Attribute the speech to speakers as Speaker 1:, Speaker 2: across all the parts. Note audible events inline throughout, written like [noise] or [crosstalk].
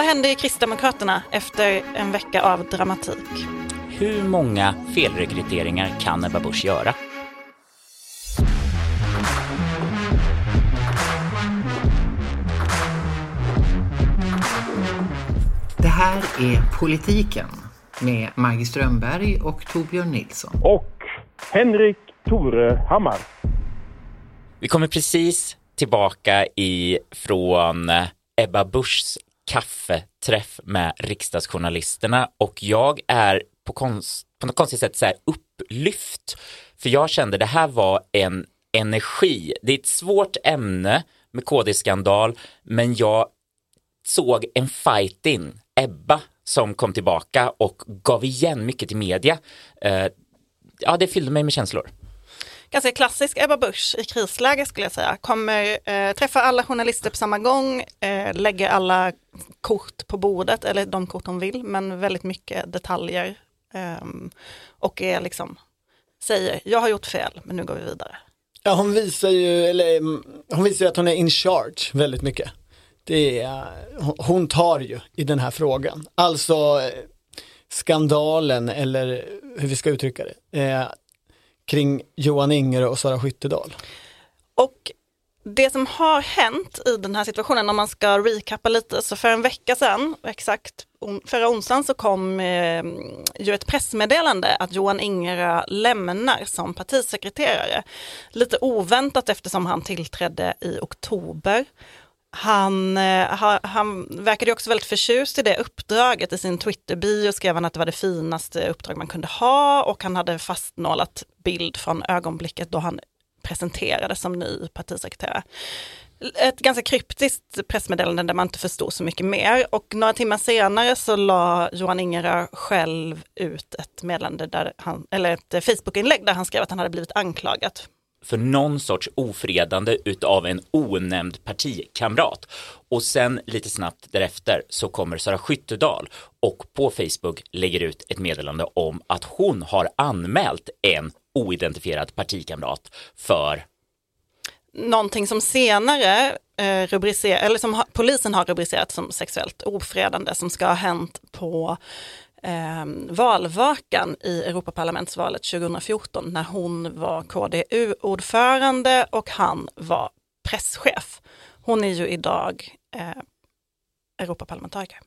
Speaker 1: Vad händer i Kristdemokraterna efter en vecka av dramatik?
Speaker 2: Hur många felrekryteringar kan Ebba Busch göra?
Speaker 3: Det här är Politiken med Maggie Strömberg och Torbjörn Nilsson.
Speaker 4: Och Henrik Tore Hammar.
Speaker 2: Vi kommer precis tillbaka ifrån Ebba Buschs kaffeträff med riksdagsjournalisterna och jag är på, konst, på något konstigt sätt så här upplyft. För jag kände det här var en energi. Det är ett svårt ämne med KD-skandal, men jag såg en fighting, Ebba, som kom tillbaka och gav igen mycket till media. Eh, ja, det fyllde mig med känslor.
Speaker 1: Ganska klassisk Ebba Busch i krisläge skulle jag säga. Kommer eh, träffa alla journalister på samma gång, eh, lägger alla kort på bordet, eller de kort hon vill, men väldigt mycket detaljer. Eh, och är liksom, säger, jag har gjort fel, men nu går vi vidare.
Speaker 5: Ja, hon visar ju, eller ehm, hon visar ju att hon är in charge väldigt mycket. Det är, hon tar ju i den här frågan. Alltså eh, skandalen eller hur vi ska uttrycka det. Eh, kring Johan Inger och Sara Skyttedal.
Speaker 1: Och det som har hänt i den här situationen, om man ska recappa lite, så för en vecka sedan, exakt förra onsdagen så kom eh, ju ett pressmeddelande att Johan Ingerö lämnar som partisekreterare. Lite oväntat eftersom han tillträdde i oktober. Han, eh, han verkade också väldigt förtjust i det uppdraget. I sin Twitter-bio skrev han att det var det finaste uppdrag man kunde ha och han hade fastnålat bild från ögonblicket då han presenterades som ny partisekreterare. Ett ganska kryptiskt pressmeddelande där man inte förstod så mycket mer och några timmar senare så la Johan Ingerö själv ut ett meddelande där han, eller ett Facebook-inlägg där han skrev att han hade blivit anklagad
Speaker 2: för någon sorts ofredande utav en onämnd partikamrat. Och sen lite snabbt därefter så kommer Sara Skyttedal och på Facebook lägger ut ett meddelande om att hon har anmält en oidentifierad partikamrat för
Speaker 1: någonting som senare eh, eller som ha, polisen har rubricerat som sexuellt ofredande som ska ha hänt på eh, valvakan i Europaparlamentsvalet 2014 när hon var KDU-ordförande och han var presschef. Hon är ju idag eh, Europaparlamentariker.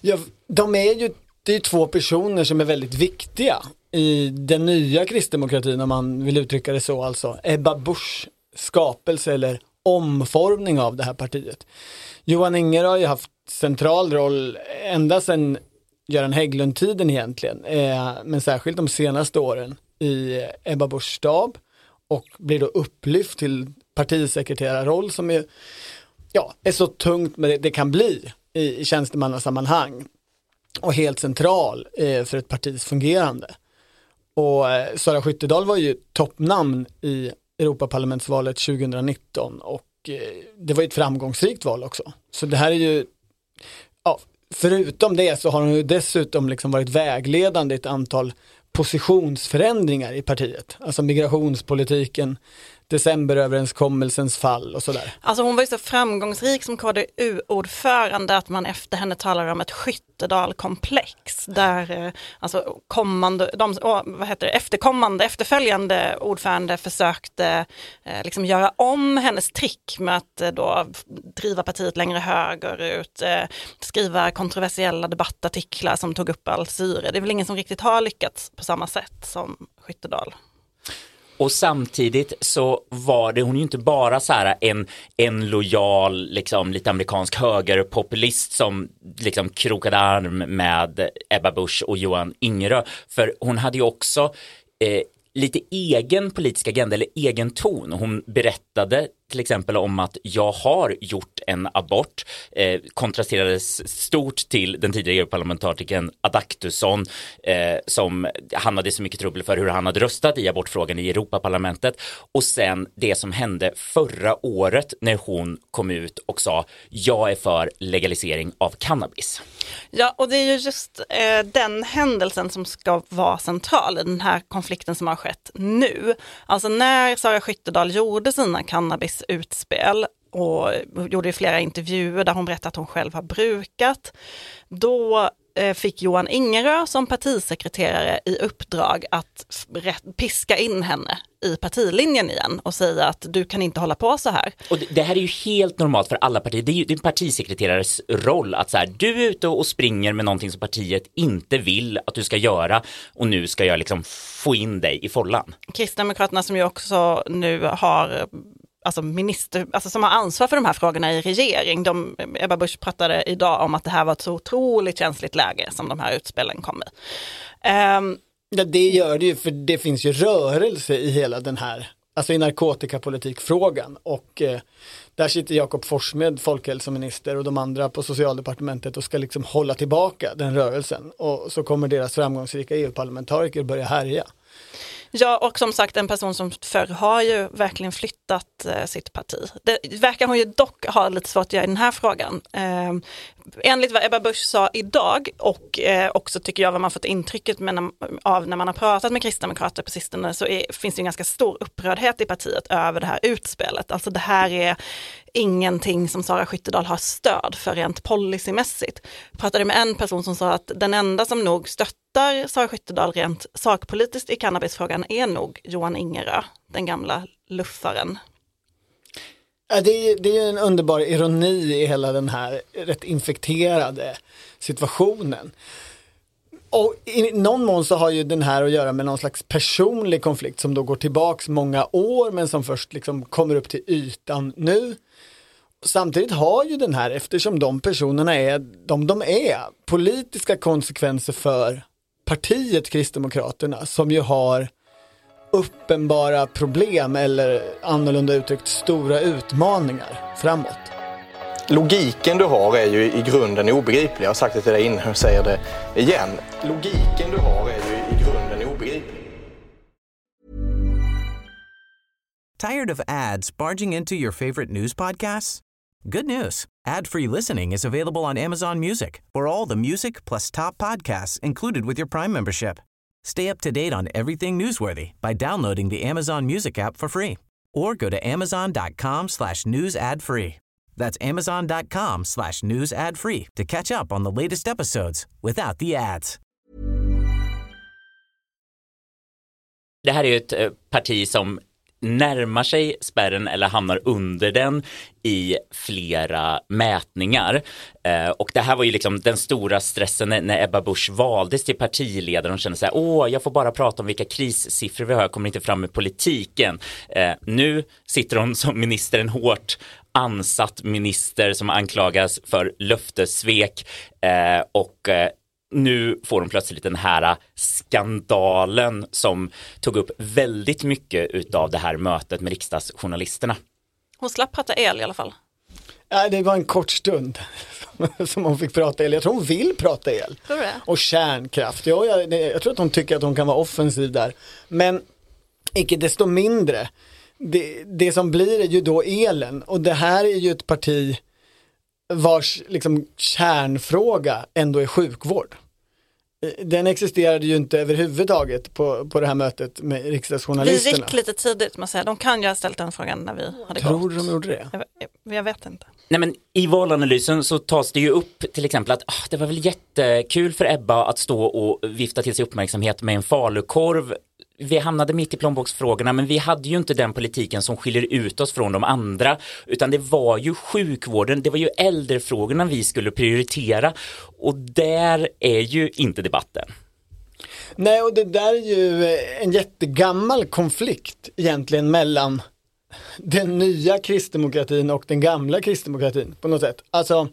Speaker 5: Ja, de är ju, det är två personer som är väldigt viktiga i den nya kristdemokratin om man vill uttrycka det så alltså. Ebba Busch skapelse eller omformning av det här partiet. Johan Inger har ju haft central roll ända sedan Göran Hägglund-tiden egentligen, eh, men särskilt de senaste åren i Ebba Buschs stab och blir då upplyft till partisekreterarroll som är, ja, är så tungt men det, det kan bli i, i tjänstemannasammanhang och helt central eh, för ett partis fungerande. Och eh, Sara Skyttedal var ju toppnamn i Europaparlamentsvalet 2019 och eh, det var ett framgångsrikt val också. Så det här är ju, ja, förutom det så har hon ju dessutom liksom varit vägledande i ett antal positionsförändringar i partiet. Alltså migrationspolitiken, decemberöverenskommelsens fall och sådär.
Speaker 1: Alltså hon var ju så framgångsrik som KDU-ordförande att man efter henne talar om ett Skyttedal-komplex där eh, alltså kommande, de, vad heter det, efterkommande, efterföljande ordförande försökte eh, liksom göra om hennes trick med att eh, då driva partiet längre högerut, eh, skriva kontroversiella debattartiklar som tog upp all syre. Det är väl ingen som riktigt har lyckats på samma sätt som Skyttedal.
Speaker 2: Och samtidigt så var det hon ju inte bara så här en, en lojal, liksom lite amerikansk högerpopulist som liksom krokade arm med Ebba Busch och Johan Ingerö. För hon hade ju också eh, lite egen politisk agenda eller egen ton. Hon berättade till exempel om att jag har gjort en abort, eh, kontrasterades stort till den tidigare parlamentarikern Adaktusson eh, som han hade så mycket trubbel för hur han hade röstat i abortfrågan i Europaparlamentet och sen det som hände förra året när hon kom ut och sa jag är för legalisering av cannabis.
Speaker 1: Ja, och det är ju just eh, den händelsen som ska vara central i den här konflikten som har skett nu. Alltså när Sara Skyttedal gjorde sina cannabis utspel och gjorde flera intervjuer där hon berättade att hon själv har brukat. Då eh, fick Johan Ingerö som partisekreterare i uppdrag att piska in henne i partilinjen igen och säga att du kan inte hålla på så här.
Speaker 2: Och det, här är ju helt normalt för alla partier. Det är ju det en partisekreterares roll att så här, du är ute och springer med någonting som partiet inte vill att du ska göra och nu ska jag liksom få in dig i follan.
Speaker 1: Kristdemokraterna som ju också nu har alltså minister, alltså som har ansvar för de här frågorna i regering. De, Ebba Busch pratade idag om att det här var ett så otroligt känsligt läge som de här utspelen kom i. Um,
Speaker 5: ja, det gör det ju, för det finns ju rörelse i hela den här, alltså i narkotikapolitikfrågan. Och eh, där sitter Jakob Forssmed, folkhälsominister, och de andra på socialdepartementet och ska liksom hålla tillbaka den rörelsen. Och så kommer deras framgångsrika EU-parlamentariker börja härja.
Speaker 1: Ja, och som sagt en person som förr har ju verkligen flyttat eh, sitt parti. Det verkar hon ju dock ha lite svårt att göra i den här frågan. Eh, enligt vad Ebba Busch sa idag och eh, också tycker jag vad man fått intrycket med, av när man har pratat med kristdemokrater på sistone så är, finns det en ganska stor upprördhet i partiet över det här utspelet. Alltså det här är ingenting som Sara Skyttedal har stöd för rent policymässigt. Jag pratade med en person som sa att den enda som nog stöttar Sara Skyttedal rent sakpolitiskt i cannabisfrågan är nog Johan Ingerö, den gamla luffaren.
Speaker 5: Ja, det, är, det är en underbar ironi i hela den här rätt infekterade situationen. Och i någon mån så har ju den här att göra med någon slags personlig konflikt som då går tillbaks många år men som först liksom kommer upp till ytan nu. Samtidigt har ju den här, eftersom de personerna är de de är, politiska konsekvenser för partiet Kristdemokraterna som ju har uppenbara problem eller annorlunda uttryckt stora utmaningar framåt.
Speaker 6: Logiken du har är ju i grunden obegriplig. Jag har sagt det till dig innan och säger det igen. Logiken du har är ju i grunden obegriplig.
Speaker 7: Tired of ads barging into your favorite news podcasts? Good news. Ad-free listening is available on Amazon Music for all the music plus top podcasts included with your Prime membership. Stay up to date on everything newsworthy by downloading the Amazon Music app for free or go to amazon.com slash news ad free. That's amazon.com slash news ad free to catch up on the latest episodes without the ads.
Speaker 2: Det här är ett eh, parti som närmar sig spärren eller hamnar under den i flera mätningar. Eh, och det här var ju liksom den stora stressen när, Ebba Busch valdes till partiledare. Hon kände så här, åh, jag får bara prata om vilka krissiffror vi har, jag kommer inte fram med politiken. Eh, nu sitter hon som minister, en hårt ansatt minister som anklagas för löftessvek eh, och eh, nu får de plötsligt den här skandalen som tog upp väldigt mycket utav det här mötet med riksdagsjournalisterna.
Speaker 1: Hon slapp prata el i alla fall.
Speaker 5: Ja, det var en kort stund [laughs] som hon fick prata el. Jag tror hon vill prata el.
Speaker 1: Tror du det?
Speaker 5: Och kärnkraft. Ja, jag, jag tror att hon tycker att hon kan vara offensiv där. Men icke desto mindre, det, det som blir är ju då elen. Och det här är ju ett parti vars liksom, kärnfråga ändå är sjukvård. Den existerade ju inte överhuvudtaget på, på det här mötet med riksdagsjournalisterna.
Speaker 1: Vi gick lite tidigt, man säga. de kan ju ha ställt den frågan när vi hade
Speaker 5: Tror
Speaker 1: gått.
Speaker 5: Tror du de gjorde det?
Speaker 1: Jag, jag, vet inte.
Speaker 2: Nej men i valanalysen så tas det ju upp till exempel att ah, det var väl jättekul för Ebba att stå och vifta till sig uppmärksamhet med en falukorv vi hamnade mitt i plånboksfrågorna men vi hade ju inte den politiken som skiljer ut oss från de andra utan det var ju sjukvården, det var ju äldrefrågorna vi skulle prioritera och där är ju inte debatten.
Speaker 5: Nej och det där är ju eh, en jättegammal konflikt egentligen mellan den nya kristdemokratin och den gamla kristdemokratin på något sätt. Alltså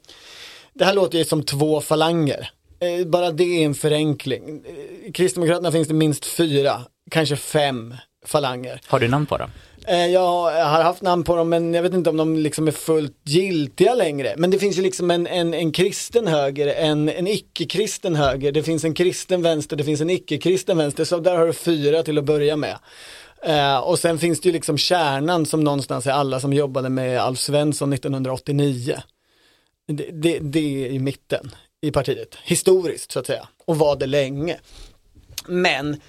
Speaker 5: det här låter ju som två falanger. Eh, bara det är en förenkling. Eh, I Kristdemokraterna finns det minst fyra kanske fem falanger.
Speaker 2: Har du namn på dem?
Speaker 5: Eh, jag har haft namn på dem men jag vet inte om de liksom är fullt giltiga längre. Men det finns ju liksom en, en, en kristen höger, en, en icke-kristen höger, det finns en kristen vänster, det finns en icke-kristen vänster. Så där har du fyra till att börja med. Uh, och sen finns det ju liksom kärnan som någonstans är alla som jobbade med Alf Svensson 1989. Det, det, det är i mitten i partiet, historiskt så att säga, och var det länge. Men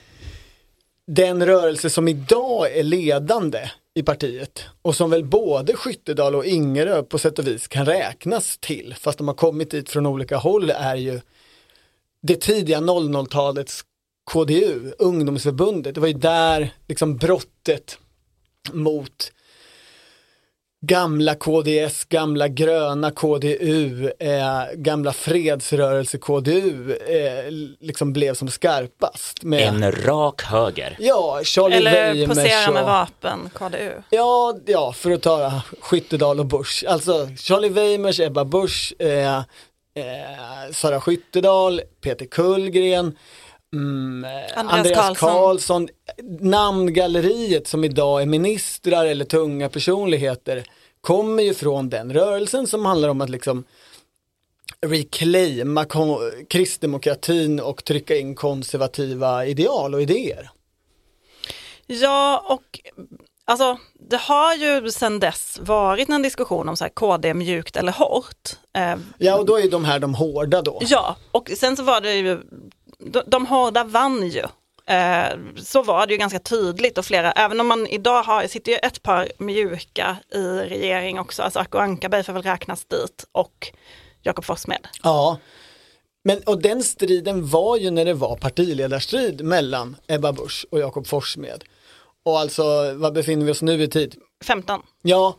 Speaker 5: den rörelse som idag är ledande i partiet och som väl både Skyttedal och Ingerö på sätt och vis kan räknas till, fast de har kommit dit från olika håll, är ju det tidiga 00-talets KDU, ungdomsförbundet. Det var ju där liksom brottet mot gamla KDS, gamla gröna KDU, eh, gamla fredsrörelse KDU eh, liksom blev som skarpast. Med,
Speaker 2: En rak höger.
Speaker 5: ja, Charlie
Speaker 1: Eller
Speaker 5: Weimers
Speaker 1: posera med
Speaker 5: och-
Speaker 1: vapen, KDU.
Speaker 5: Ja, ja, för att ta Skyttedal och Bush. Alltså Charlie Weimers, Ebba Busch, eh, eh, Sara Skyttedal, Peter Kullgren, mm, eh,
Speaker 1: Andreas
Speaker 5: Andreas,
Speaker 1: Karlsson.
Speaker 5: Namngalleriet som idag är ministrar eller tunga personligheter kommer ju från den rörelsen som handlar om att liksom reclaima kristdemokratin och trycka in konservativa ideal och idéer.
Speaker 1: Ja, och alltså det har ju sedan dess varit en diskussion om så här, KD mjukt eller hårt. Eh,
Speaker 5: Ja, och då är ju de här de hårda då.
Speaker 1: ja, och sen så var det ju, de, de hårda vann ju. Eh, så var det ju ganska tydligt och flera, även om man idag har, sitter ju ett par mjuka i regering också, alltså Acko Ankarberg får väl räknas dit och Jakob Forssmed.
Speaker 5: Ja, men och den striden var ju när det var partiledarstrid mellan Ebba Busch och Jakob Forssmed. Och alltså, vad befinner vi oss nu i tid?
Speaker 1: 15.
Speaker 5: Ja,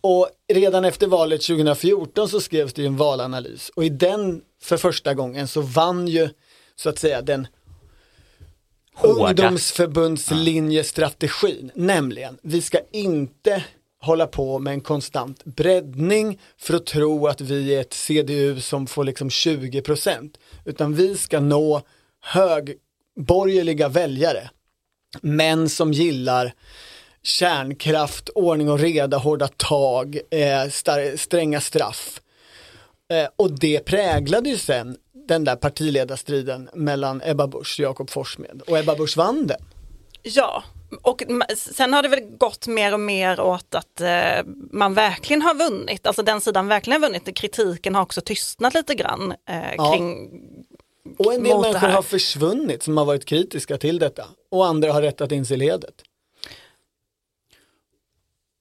Speaker 5: och redan efter valet 2014 så skrevs det ju en valanalys och i den för första gången så vann ju så att säga den
Speaker 2: Hårda.
Speaker 5: ungdomsförbundslinjestrategin, nämligen vi ska inte hålla på med en konstant breddning för att tro att vi är ett CDU som får liksom 20% utan vi ska nå högborgerliga väljare män som gillar kärnkraft, ordning och reda, hårda tag, eh, stränga straff. Eh, och det präglade ju sen den där partiledarstriden mellan Ebba Busch och Jakob Forssmed. Och Ebba Busch vann den.
Speaker 1: Ja, och sen har det väl gått mer och mer åt att eh, man verkligen har vunnit, alltså den sidan verkligen har vunnit. Kritiken har också tystnat lite grann eh,
Speaker 5: Ja.
Speaker 1: kring
Speaker 5: Och en del människor har försvunnit som har varit kritiska till detta. Och andra har rättat in sig i ledet.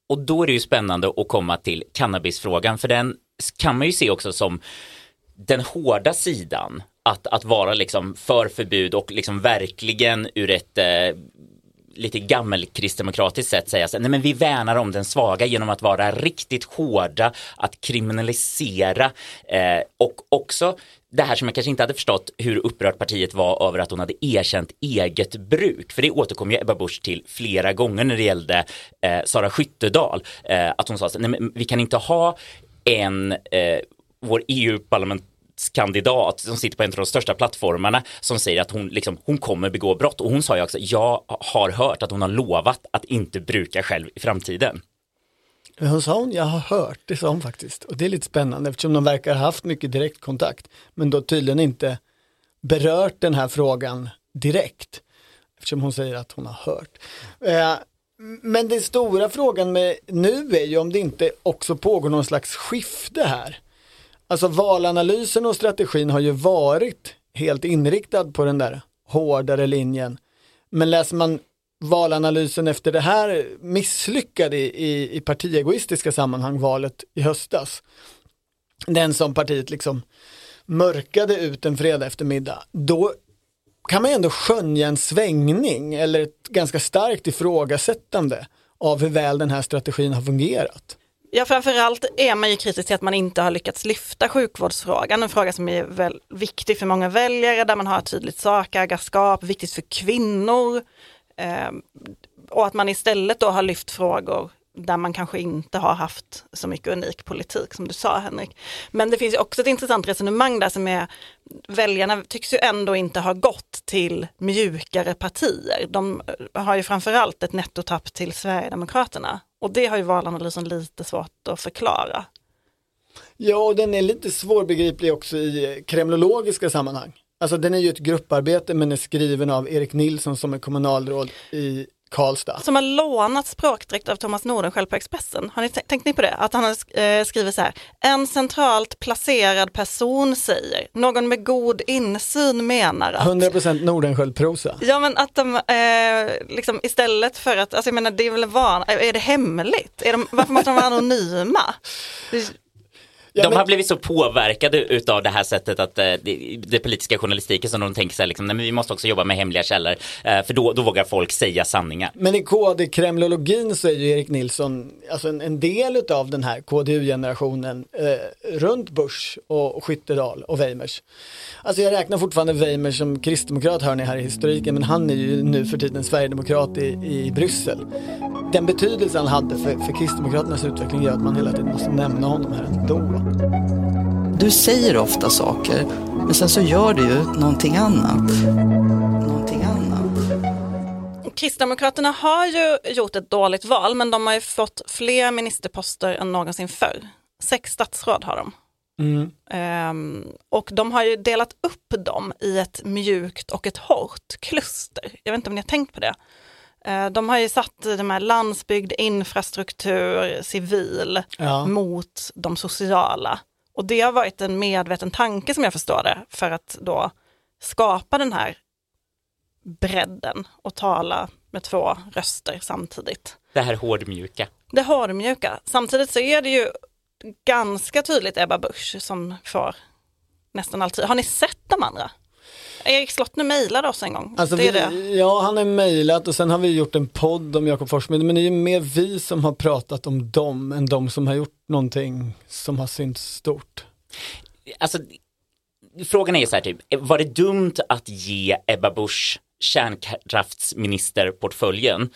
Speaker 2: Och då är det ju spännande att komma till cannabisfrågan, för den kan man ju se också som den hårda sidan, att, att vara liksom för förbud och liksom verkligen ur ett eh, lite gammelkristdemokratiskt sätt säga så, nej men vi värnar om den svaga genom att vara riktigt hårda, att kriminalisera eh, och också det här som jag kanske inte hade förstått hur upprört partiet var över att hon hade erkänt eget bruk. För det återkom ju Ebba Busch till flera gånger när det gällde eh, Sara Skyttedal. Eh, att hon sa så, nej men vi kan inte ha en, eh, vår EU-parlamentskandidat som sitter på en av de största plattformarna som säger att hon, liksom, hon kommer begå brott. Och hon sa ju också, jag har hört att hon har lovat att inte bruka själv i framtiden.
Speaker 5: Hon sa hon, jag har hört, det sa hon faktiskt. Och det är lite spännande eftersom de verkar ha haft mycket direktkontakt. Men då tydligen inte berört den här frågan direkt. Eftersom hon säger att hon har hört. Eh, men den stora frågan med nu är ju om det inte också pågår någon slags skifte här. Alltså valanalysen och strategin har ju varit helt inriktad på den där hårdare linjen. Men läser man valanalysen efter det här misslyckade i, i, i partiegoistiska sammanhang, valet i höstas. Den som partiet liksom mörkade ut en fredag eftermiddag. Då kan man ju ändå skönja en svängning eller ett ganska starkt ifrågasättande av hur väl den här strategin har fungerat.
Speaker 1: Ja, framförallt är man ju kritisk till att man inte har lyckats lyfta sjukvårdsfrågan, en fråga som är väl viktig för många väljare, där man har ett tydligt sakägarskap, viktigt för kvinnor. Eh, och att man istället då har lyft frågor där man kanske inte har haft så mycket unik politik som du sa Henrik. Men det finns ju också ett intressant resonemang där som är, väljarna tycks ju ändå inte ha gått till mjukare partier. De eh, har ju framförallt ett nettotapp till Sverigedemokraterna. Och det har ju valanalysen lite svårt att förklara.
Speaker 5: Ja, och den är lite svårbegriplig också i kremlologiska sammanhang. Alltså den är ju ett grupparbete men är skriven av Erik Nilsson som är kommunalråd i Karlstad.
Speaker 1: Som har lånat språkdräkt av Thomas Nordenskiöld på Expressen. Har ni tänkt ni på det? Att han har eh, skrivit så här. En centralt placerad person säger, någon med god insyn menar att
Speaker 5: 100% Nordenskiöld-prosa.
Speaker 1: Ja men att de eh, liksom istället för att, alltså jag menar det är väl van, är det hemligt? Är de, varför måste de vara anonyma? [laughs]
Speaker 5: Ja,
Speaker 2: de
Speaker 5: men-
Speaker 2: har blivit så påverkade utav det här sättet att eh, det, det politiska journalistiken som de tänker sig liksom, nej, men vi måste också jobba med hemliga källor eh, för då, då vågar folk säga sanningar.
Speaker 5: Men i KD-kremlologin så är ju Erik Nilsson alltså en, en del av den här KDU-generationen eh, runt Bush och Skyttedal och Weimers. Alltså jag räknar fortfarande Weimers som kristdemokrat hör ni här i historiken men han är ju nu för tiden Sverigedemokrat i, i Bryssel. Den betydelse han hade för, för Kristdemokraternas utveckling gör att man hela tiden måste nämna honom här ändå.
Speaker 8: Du säger ofta saker, men sen så gör du ju någonting annat. Någonting annat.
Speaker 1: Kristdemokraterna har ju gjort ett dåligt val men de har ju fått fler ministerposter än någonsin förr. Sex statsråd har de. Ehm, och de har ju delat upp dem i ett mjukt och ett hårt kluster. Jag vet inte om ni har tänkt på det. Eh, de har ju satt de här landsbygd, infrastruktur, civil
Speaker 5: Ja.
Speaker 1: mot de sociala. Och det har varit en medveten tanke som jag förstår det för att då skapa den här bredden och tala med två röster samtidigt.
Speaker 2: Det här hårdmjuka.
Speaker 1: Det hårdmjuka. Samtidigt så är det ju ganska tydligt Ebba Busch som får nästan alltid. Har ni sett de andra? Erik Slottner mejlade oss en gång.
Speaker 5: Alltså
Speaker 1: det är
Speaker 5: vi,
Speaker 1: det.
Speaker 5: Ja, han har mejlat och sen har vi gjort en podd om Jakob Forssmed, men det är ju mer vi som har pratat om dem än de som har gjort någonting som har synts stort.
Speaker 2: Alltså, frågan är så här typ, var det dumt att ge Ebba Busch kärnkraftsministerportföljen?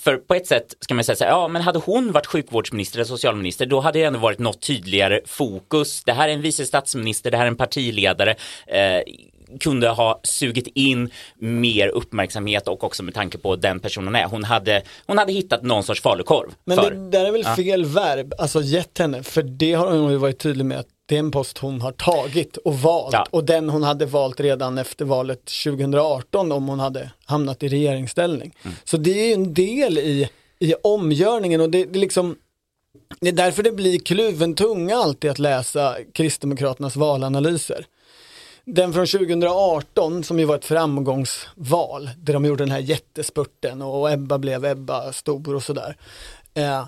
Speaker 2: För på ett sätt ska man säga så här, ja men hade hon varit sjukvårdsminister eller socialminister då hade det ändå varit något tydligare fokus. Det här är en vice statsminister, det här är en partiledare. Eh, kunde ha sugit in mer uppmärksamhet och också med tanke på den personen är. Hon hade, hon hade hittat någon sorts falukorv.
Speaker 5: Men
Speaker 2: för.
Speaker 5: det där är väl fel verb, alltså gett henne, för det har hon ju varit tydlig med att det är en post hon har tagit och valt
Speaker 2: Ja.
Speaker 5: och den hon hade valt redan efter valet 2018 om hon hade hamnat i regeringsställning.
Speaker 2: Mm.
Speaker 5: Så det är ju en del i, i omgörningen och det, det liksom det är därför det blir kluven tunga alltid att läsa Kristdemokraternas valanalyser. Den från 2018 som ju var ett framgångsval där de gjorde den här jättespurten och Ebba blev Ebba stor och sådär. Eh,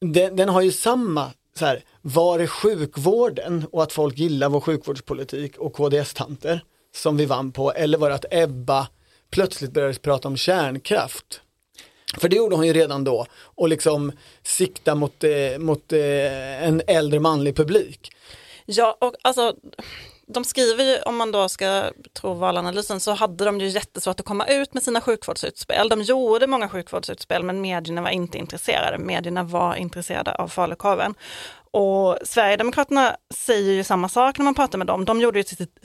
Speaker 5: den, den har ju samma, så här, var är sjukvården och att folk gillar vår sjukvårdspolitik och KDS-tanter som vi vann på eller var det att Ebba plötsligt började prata om kärnkraft? För det gjorde hon ju redan då och liksom sikta mot, eh, mot eh, en äldre manlig publik.
Speaker 1: Ja, och alltså de skriver ju, om man då ska tro valanalysen, så hade de ju jättesvårt att komma ut med sina sjukvårdsutspel. De gjorde många sjukvårdsutspel men medierna var inte intresserade. Medierna var intresserade av falukorven. Och Sverigedemokraterna säger ju samma sak när man pratar med dem. De gjorde ju sitt,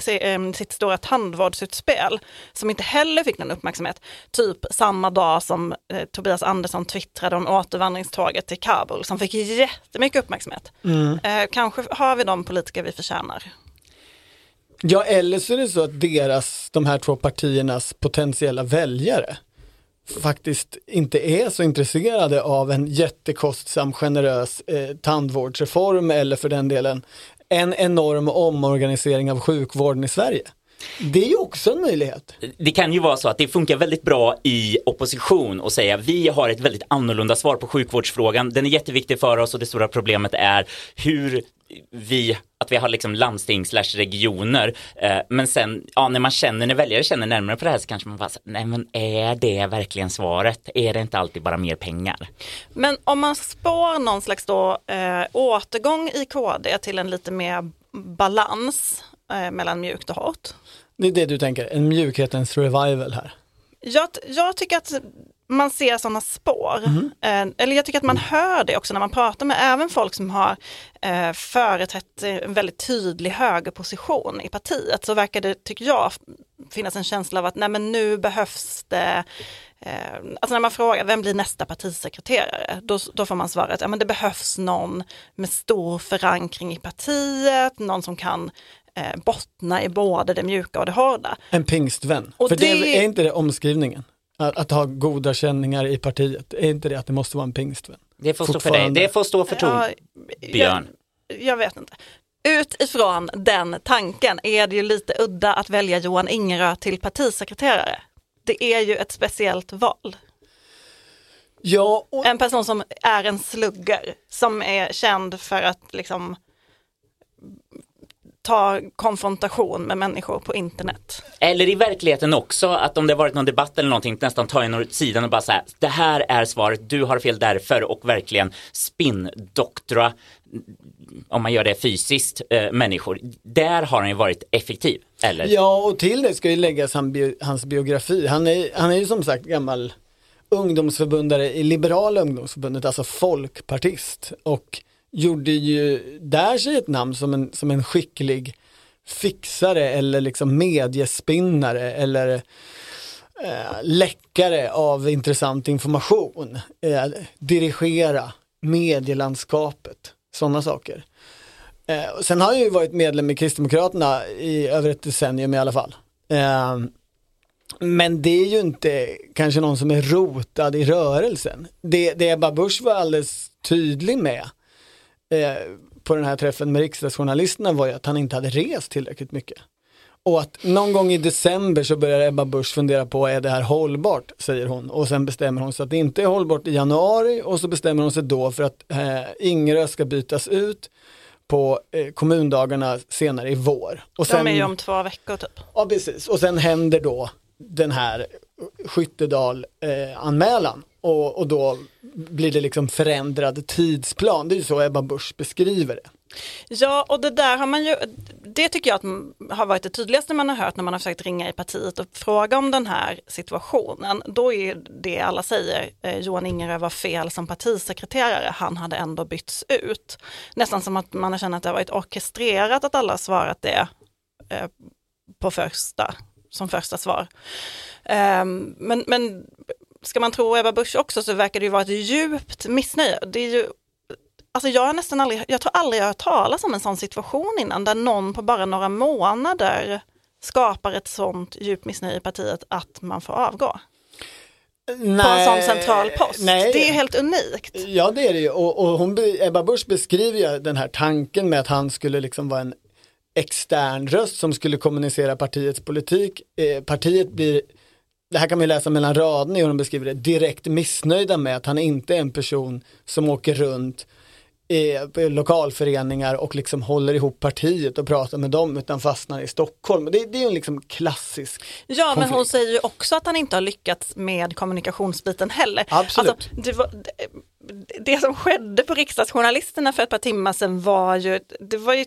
Speaker 1: sitt stora tandvårdsutspel som inte heller fick någon uppmärksamhet. Typ samma dag som eh, Tobias Andersson twittrade om återvandringståget till Kabul som fick jättemycket uppmärksamhet. Eh, kanske har vi de politiker vi förtjänar.
Speaker 5: Ja, eller så är det så att deras, de här två partiernas potentiella väljare faktiskt inte är så intresserade av en jättekostsam generös eh, tandvårdsreform eller för den delen en enorm omorganisering av sjukvården i Sverige. Det är ju också en möjlighet.
Speaker 2: det kan ju vara så att det funkar väldigt bra i opposition och säga vi har ett väldigt annorlunda svar på sjukvårdsfrågan. Den är jätteviktig för oss och det stora problemet är hur vi, att vi har liksom landsting slash regioner. Eh, men sen, ja när man känner, när väljare känner närmare på det här så kanske man bara, nej men är det verkligen svaret? Är det inte alltid bara mer pengar?
Speaker 1: Men om man spår någon slags då, eh, återgång i KD till en lite mer balans eh, mellan mjukt och hårt.
Speaker 5: Det är det du tänker, en mjukhetens revival här.
Speaker 1: Jag, jag tycker att man ser sådana spår. Eh, eller jag tycker att man hör det också när man pratar med även folk som har eh, företrätt en väldigt tydlig högerposition i partiet. Så verkar det, tycker jag, finnas en känsla av att nej men nu behövs det Eh, alltså när man frågar vem blir nästa partisekreterare, då, då får man svaret ja, men det behövs någon med stor förankring i partiet, någon som kan eh, bottna i både det mjuka och det hårda.
Speaker 5: En pingstvän.
Speaker 1: Och
Speaker 5: För det...
Speaker 1: det-
Speaker 5: är inte det omskrivningen. Att, att ha goda känningar i partiet, är inte det att det måste vara en pingstvän?
Speaker 2: Det får stå för dig, det får stå för
Speaker 1: Ja,
Speaker 2: Torbjörn.
Speaker 1: jag, jag vet inte. Utifrån den tanken är det ju lite udda att välja Johan Ingerö till partisekreterare. Det är ju ett speciellt val.
Speaker 5: Ja, och,
Speaker 1: En person som är en slugger, som är känd för att liksom ta konfrontation med människor på internet.
Speaker 2: Eller i verkligheten också, att om det har varit någon debatt eller någonting, nästan ta en åt sidan och bara säga, det här är svaret, du har fel därför och verkligen spinndoktora, om man gör det fysiskt, eh, människor. Där har han ju varit effektiv, eller?
Speaker 5: ja, och till det ska ju läggas han bio, hans biografi. Han är, han är ju som sagt gammal ungdomsförbundare i Liberala ungdomsförbundet, alltså folkpartist. Och gjorde ju där sig ett namn som en, som en skicklig fixare eller liksom mediespinnare eller eh, läckare av intressant information. Eh, dirigera medielandskapet, sådana saker. Eh, och sen har jag ju varit medlem i Kristdemokraterna i över ett decennium i alla fall. Eh, men det är ju inte kanske någon som är rotad i rörelsen. Det, det Ebba Busch var alldeles tydlig med eh, på den här träffen med riksdagsjournalisterna var ju att han inte hade rest tillräckligt mycket. Och att någon gång i december så börjar Ebba Busch fundera på, är det här hållbart? Säger hon. Och sen bestämmer hon sig att det inte är hållbart i januari och så bestämmer hon sig då för att eh, Ingerö ska bytas ut på eh, kommundagarna senare i vår. Och
Speaker 1: De är ju om två veckor typ.
Speaker 5: Ja, precis. Och sen händer då den här Skyttedal-anmälan och, och då blir det liksom förändrad tidsplan. Det är ju så Ebba Busch beskriver det.
Speaker 1: Ja, och det där har man ju, det tycker jag att har varit det tydligaste man har hört när man har försökt ringa i partiet och fråga om den här situationen. Då är det alla säger, eh, Johan Ingerö var fel som partisekreterare, han hade ändå bytts ut. Nästan som att man har känt att det har varit orkestrerat att alla har svarat det eh, på första, som första svar. Ehm, men, men ska man tro Ebba Busch också så verkar det ju vara ett djupt missnöje. Det är ju Alltså jag har nästan aldrig, jag tror aldrig jag har hört talas om en sån situation innan där någon på bara några månader skapar ett sånt djupt missnöje i partiet att man får avgå på en sån central post.
Speaker 5: nej.
Speaker 1: Det är ju helt unikt.
Speaker 5: Ja det är det ju och, och hon, Ebba Busch beskriver ju den här tanken med att han skulle liksom vara en extern röst som skulle kommunicera partiets politik. Eh, partiet blir, det här kan man ju läsa mellan raderna i hur hon beskriver det, direkt missnöjda med att han inte är en person som åker runt på lokalföreningar och liksom håller ihop partiet och pratar med dem utan fastnar i Stockholm. Det, det är ju en liksom klassisk
Speaker 1: Ja, men hon
Speaker 5: konflikt.
Speaker 1: säger ju också att han inte har lyckats med kommunikationsbiten heller.
Speaker 5: Absolut.
Speaker 1: Alltså, det, var, det, det som skedde på riksdagsjournalisterna för ett par timmar sedan var ju, det var ju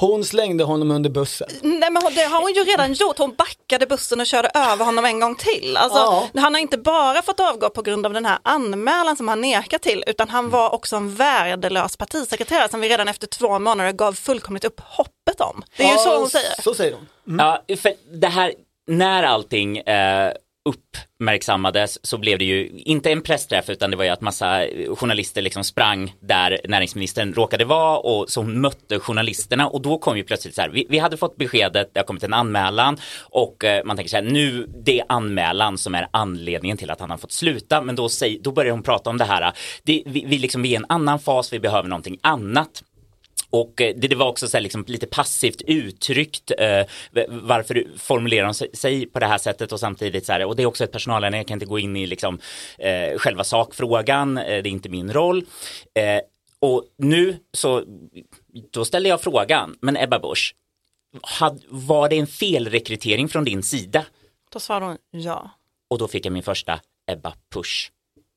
Speaker 5: Hon slängde honom under bussen.
Speaker 1: Nej men det har hon ju redan gjort, hon backade bussen och körde över honom en gång till. Alltså,
Speaker 5: Ja.
Speaker 1: Han har inte bara fått avgå på grund av den här anmälan som han nekar till, utan han var också en värdelös partisekreterare som vi redan efter två månader gav fullkomligt upp hoppet om. Det är ju
Speaker 5: Ja,
Speaker 1: så hon säger.
Speaker 5: Så säger hon.
Speaker 2: Ja, för det här, när allting eh, uppmärksammades så blev det ju inte en pressträff utan det var ju att massa journalister liksom sprang där näringsministern råkade vara och så hon mötte journalisterna. Och då kom ju plötsligt så här, vi, vi hade fått beskedet, det har kommit en anmälan och eh, man tänker så här, nu det är anmälan som är anledningen till att han har fått sluta. Men då, säger, då börjar hon prata om det här, det, vi, vi, liksom, vi är i en annan fas, vi behöver någonting annat. Och eh, det, det var också så här liksom lite passivt uttryckt eh, varför formulerar de sig- på det här sättet och samtidigt så här, och det är också ett personalärende, jag kan inte gå in i liksom eh, själva sakfrågan, eh, det är inte min roll. Eh, och nu så, då ställde jag frågan, men Ebba Busch, had, var det en felrekrytering från din sida?
Speaker 1: Då svarade hon ja.
Speaker 2: Och då fick jag min första Ebba Push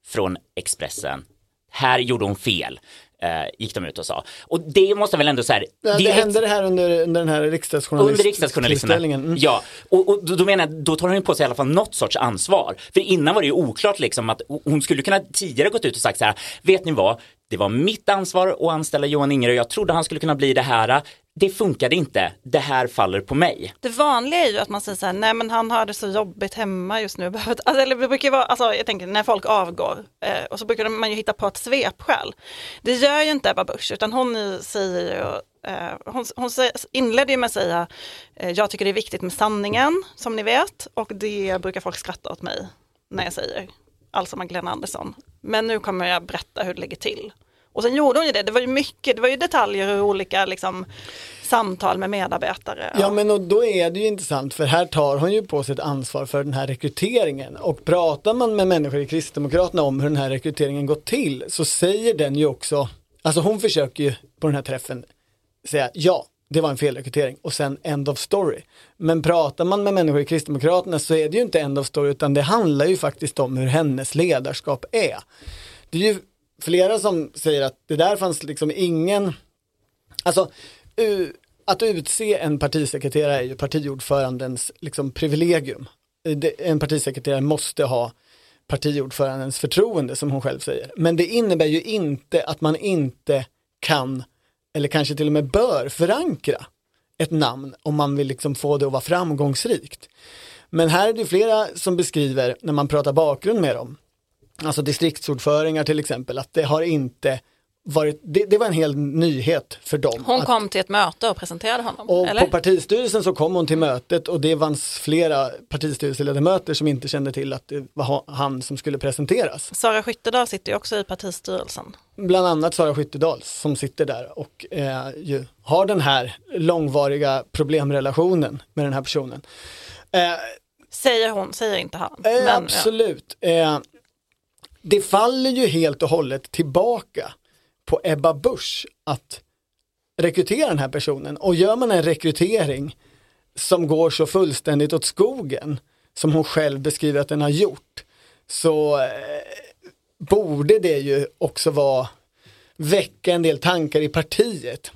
Speaker 2: från Expressen. Här gjorde hon fel, eh, gick de ut och sa. Och det måste väl ändå så här,
Speaker 5: Ja, det
Speaker 2: ju
Speaker 5: hände det här under, under den här riksdagsjournalist-
Speaker 2: under riksdagsjournalisterna.
Speaker 5: Mm.
Speaker 2: Ja, och, och då, då menar jag, då tar hon ju på sig i alla fall något sorts ansvar. För innan var det ju oklart liksom att hon skulle kunna tidigare gått ut och sagt så här, vet ni vad, det var mitt ansvar att anställa Johan Ingerö, jag trodde han skulle kunna bli det här, det funkade inte, det här faller på mig.
Speaker 1: Det vanliga är ju att man säger så här, nej men han har det så jobbigt hemma just nu. [laughs] Alltså, eller det brukar ju vara, alltså, jag tänker när folk avgår eh, och så brukar man ju hitta på ett svepskäl. Det gör ju inte Ebba Busch utan hon säger ju Eh, hon hon inledde ju med att säga, eh, jag tycker det är viktigt med sanningen, som ni vet, och det brukar folk skratta åt mig när jag säger, alltså Magdalena Andersson. Men nu kommer jag berätta hur det ligger till. Och sen gjorde hon ju det, det var ju mycket, det var ju detaljer och olika liksom, samtal med medarbetare.
Speaker 5: Ja men och då är det ju intressant för här tar hon ju på sig ett ansvar för den här rekryteringen och pratar man med människor i Kristdemokraterna om hur den här rekryteringen gått till så säger den ju också, alltså hon försöker ju på den här träffen säga ja, det var en felrekrytering och sen end of story. Men pratar man med människor i Kristdemokraterna så är det ju inte end of story utan det handlar ju faktiskt om hur hennes ledarskap är. Det är ju flera som säger att det där fanns liksom ingen, alltså u- att utse en partisekreterare är ju partiordförandens liksom privilegium. En partisekreterare måste ha partiordförandens förtroende som hon själv säger. Men det innebär ju inte att man inte kan eller kanske till och med bör förankra ett namn om man vill liksom få det att vara framgångsrikt. Men här är det flera som beskriver när man pratar bakgrund med dem, alltså distriktsordföringar till exempel, att det har inte varit, det, det var en hel nyhet för dem.
Speaker 1: Hon
Speaker 5: att,
Speaker 1: kom till ett möte och presenterade honom,
Speaker 5: och
Speaker 1: eller?
Speaker 5: på partistyrelsen så kom hon till mötet och det fanns flera partistyrelseledamöter som inte kände till att det var ha- han som skulle presenteras.
Speaker 1: Sara Skyttedal sitter ju också i partistyrelsen.
Speaker 5: Bland annat Sara Skyttedal som sitter där och eh, ju har den här långvariga problemrelationen med den här personen. Eh,
Speaker 1: Säger hon, säger inte han.
Speaker 5: Eh,
Speaker 1: Men, ja.
Speaker 5: absolut. Eh, det faller ju helt och hållet tillbaka på Ebba Busch att rekrytera den här personen. Och gör man en rekrytering som går så fullständigt åt skogen som hon själv beskriver att den har gjort så eh, borde det ju också vara väcka en del tankar i partiet.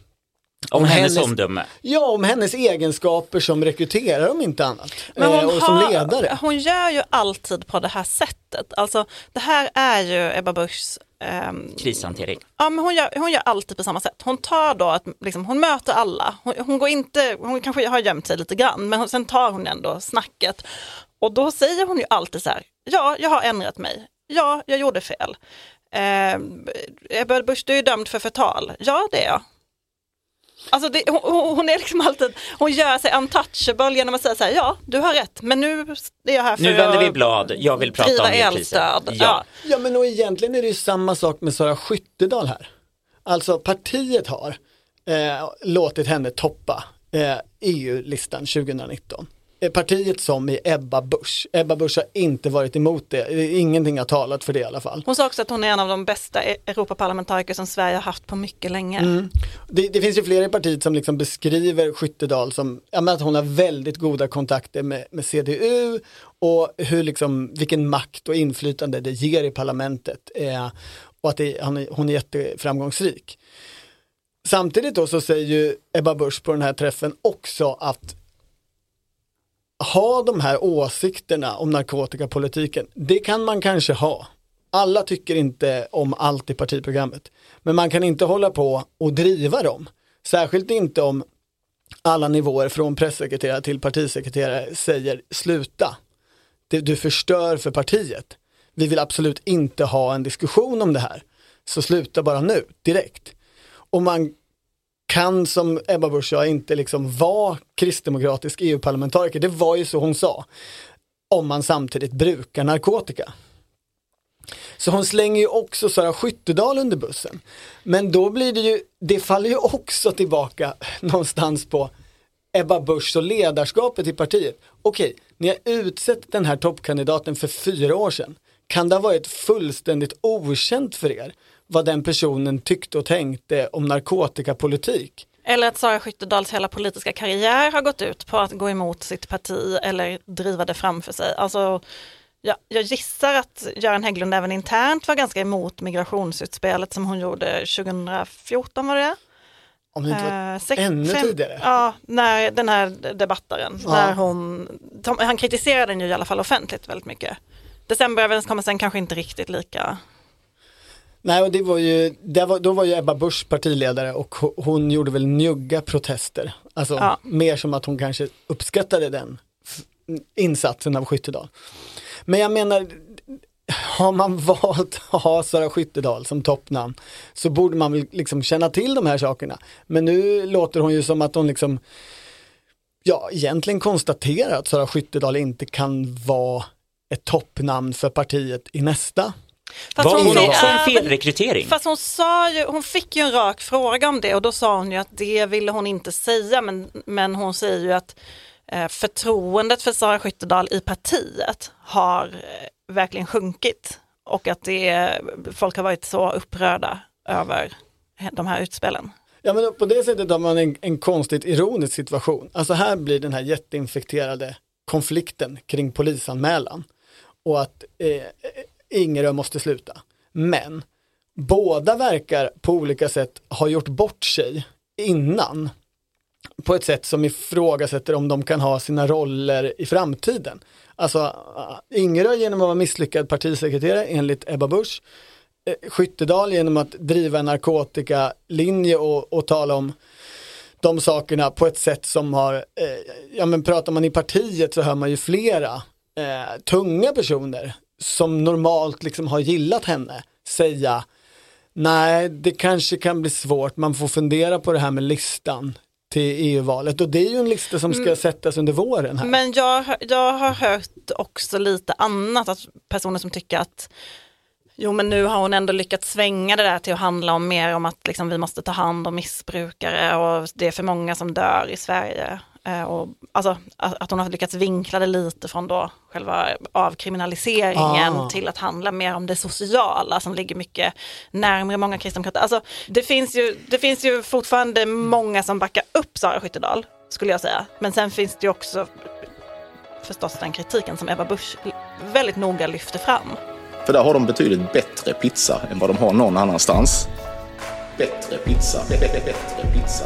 Speaker 2: Om
Speaker 5: Om
Speaker 2: hennes,
Speaker 5: hennes-
Speaker 2: omdöme.
Speaker 5: Ja, om hennes egenskaper som rekryterare om inte annat.
Speaker 1: Men
Speaker 5: Eh,
Speaker 1: hon,
Speaker 5: och som
Speaker 1: har,
Speaker 5: ledare.
Speaker 1: hon gör ju alltid på det här sättet. Alltså det här är ju Ebba Buschs ehm,
Speaker 2: Krishantering.
Speaker 1: Ja, men hon, gör, hon gör alltid på samma sätt. Hon tar då att liksom, hon möter alla. Hon, hon går inte, hon kanske har gömt sig lite grann, men hon, sen tar hon ändå snacket. Och då säger hon ju alltid så här, ja, jag har ändrat mig. Ja, jag gjorde fel. Eh, Ebba Busch, du är dömd för förtal. Ja, det är jag. Alltså det, hon, hon är liksom alltid, hon gör sig untouchable genom att säga så här, ja, du har rätt, men nu är jag här för
Speaker 2: Nu vänder vi blad. Jag vill prata om
Speaker 1: elstöd.
Speaker 2: Ja.
Speaker 1: Ja.
Speaker 5: Ja men och egentligen är det ju samma sak med Sara Skyttedal här. Alltså partiet har eh, låtit henne toppa eh, EU-listan 2019. Eh, Partiet som i Ebba Busch. Ebba Busch har inte varit emot det, ingenting har talat för det i alla fall.
Speaker 1: Hon sa också att hon är en av de bästa E- Europaparlamentariker som Sverige har haft på mycket länge.
Speaker 5: Mm. Det, det finns ju flera i partiet som liksom beskriver Skyttedal som ja, att hon har väldigt goda kontakter med, med CDU och hur liksom, vilken makt och inflytande det ger i parlamentet eh, och att det, han är, hon är jätteframgångsrik. Samtidigt då så säger ju Ebba Busch på den här träffen också att ha de här åsikterna om narkotikapolitiken, det kan man kanske ha. Alla tycker inte om allt i partiprogrammet. Men man kan inte hålla på och driva dem. Särskilt inte om alla nivåer från pressekreterare till partisekreterare säger sluta. Du förstör för partiet. Vi vill absolut inte ha en diskussion om det här. Så sluta bara nu, direkt. Och man kan som Ebba Busch sa inte liksom vara kristdemokratisk EU-parlamentariker. Det var ju så hon sa. Om man samtidigt brukar narkotika. Så hon slänger ju också Sara Skyttedal under bussen. Men då blir det ju, det faller ju också tillbaka någonstans på Ebba Busch och ledarskapet i partiet. Okej, ni har utsett den här toppkandidaten för fyra år sedan. Kan det ha varit fullständigt okänt för er vad den personen tyckte och tänkte om narkotikapolitik?
Speaker 1: Eller att Sara Skyttedals hela politiska karriär har gått ut på att gå emot sitt parti eller driva det framför sig. Alltså, jag, jag gissar att Göran Hägglund även internt var ganska emot migrationsutspelet som hon gjorde 2014 var det?
Speaker 5: Om det inte var
Speaker 1: Eh, sex-
Speaker 5: ännu
Speaker 1: fem-
Speaker 5: tidigare.
Speaker 1: Ja, när den här debattaren,
Speaker 5: Ja.
Speaker 1: när hon, han kritiserade den ju i alla fall offentligt väldigt mycket. Decemberöverenskommelsen kanske inte riktigt lika,
Speaker 5: Nej, och det var ju, det var, då var ju Ebba Busch partiledare och ho- hon gjorde väl njugga protester. Alltså
Speaker 1: Ja.
Speaker 5: mer som att hon kanske uppskattade den insatsen av Skyttedal. Men jag menar, har man [laughs] valt att ha Sara Skyttedal som toppnamn så borde man väl liksom känna till de här sakerna. Men nu låter hon ju som att hon liksom ja, egentligen konstaterar att Sara Skyttedal inte kan vara ett toppnamn för partiet i nästa.
Speaker 2: Var hon
Speaker 1: säger-
Speaker 2: också en felrekrytering?
Speaker 1: Fast hon sa ju, hon fick ju en rak fråga om det och då sa hon ju att det ville hon inte säga men, men hon säger ju att eh, förtroendet för Sara Skyttedal i partiet har eh, verkligen sjunkit och att det, folk har varit så upprörda över de här utspelen.
Speaker 5: Ja men på det sättet har man en, en konstigt ironisk situation. Alltså här blir den här jätteinfekterade konflikten kring polisanmälan och att eh, Ingerö måste sluta. Men båda verkar på olika sätt ha gjort bort sig innan på ett sätt som ifrågasätter om de kan ha sina roller i framtiden. Alltså äh, Ingerö genom att vara misslyckad partisekreterare enligt Ebba Busch eh, Skyttedal genom att driva en narkotikalinje och, och tala om de sakerna på ett sätt som har, eh, ja men pratar man i partiet så hör man ju flera eh, tunga personer som normalt liksom har gillat henne säga nej det kanske kan bli svårt, man får fundera på det här med listan till EU-valet och det är ju en lista som ska sättas under våren här.
Speaker 1: Men jag, jag har hört också lite annat, att personer som tycker att Jo men nu har hon ändå lyckats svänga det där till att handla om mer om att liksom, vi måste ta hand om missbrukare och det är för många som dör i Sverige. Eh, och, alltså, att hon har lyckats vinkla det lite från då själva avkriminaliseringen
Speaker 5: Ah.
Speaker 1: till att handla mer om det sociala som ligger mycket närmare många kristdemokrater. Alltså, det, finns ju, det finns ju fortfarande många som backar upp Sara Skyttedal skulle jag säga. Men sen finns det ju också förstås den kritiken som Ebba Busch väldigt noga lyfter fram.
Speaker 9: För där har de betydligt bättre pizza än vad de har någon annanstans. Bättre pizza, bä- bä- bättre pizza.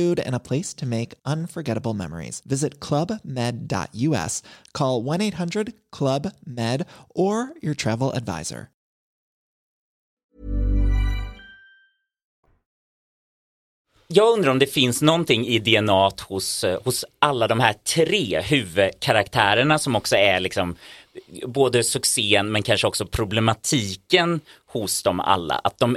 Speaker 10: and a place to make unforgettable memories. Visit clubmed.us, call 1 800 Club Med, or your travel advisor.
Speaker 2: Jag undrar om det finns någonting i DNA hos, eh, hos alla de här tre huvudkaraktärerna som också är liksom eh, både succén men kanske också problematiken hos dem alla. Att de,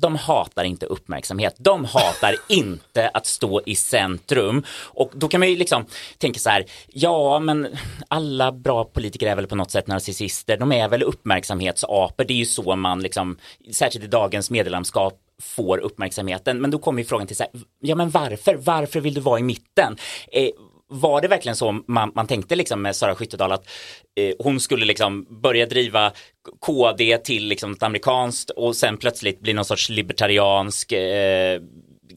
Speaker 2: de hatar inte uppmärksamhet. De hatar [laughs] inte att stå i centrum. Och då kan man ju liksom tänka så här, ja men alla bra politiker är väl på något sätt narcissister. De är väl uppmärksamhetsapor. Det är ju så man liksom, särskilt i dagens medielandskap får uppmärksamheten. Men då kommer ju frågan till så här, ja men varför? Varför vill du vara i mitten? Eh, var det verkligen så man, man tänkte liksom med Sara Skyttedal att eh, hon skulle liksom börja driva KD till liksom ett amerikanskt och sen plötsligt bli någon sorts libertariansk eh,